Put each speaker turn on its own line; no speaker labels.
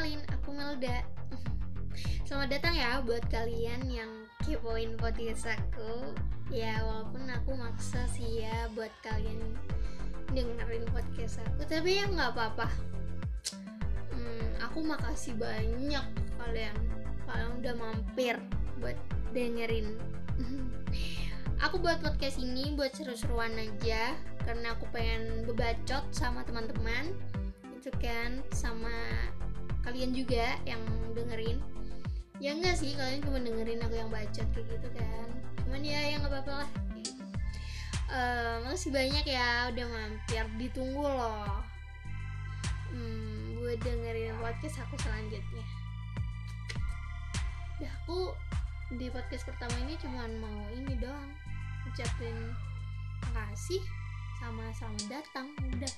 kenalin, aku Melda. Selamat datang ya buat kalian yang kepoin podcast aku. Ya walaupun aku maksa sih ya buat kalian dengerin podcast aku, tapi ya nggak apa-apa. Hmm, aku makasih banyak kalian kalian udah mampir buat dengerin. aku buat podcast ini buat seru-seruan aja karena aku pengen bebacot sama teman-teman itu kan sama kalian juga yang dengerin. Ya enggak sih kalian cuma dengerin aku yang bacot kayak gitu kan. Cuman ya yang nggak apa-apa lah. Uh, makasih banyak ya udah mampir. Ditunggu loh. Hmm, buat dengerin podcast aku selanjutnya. Udah aku di podcast pertama ini cuma mau ini doang. Ucapin makasih sama selamat datang. Udah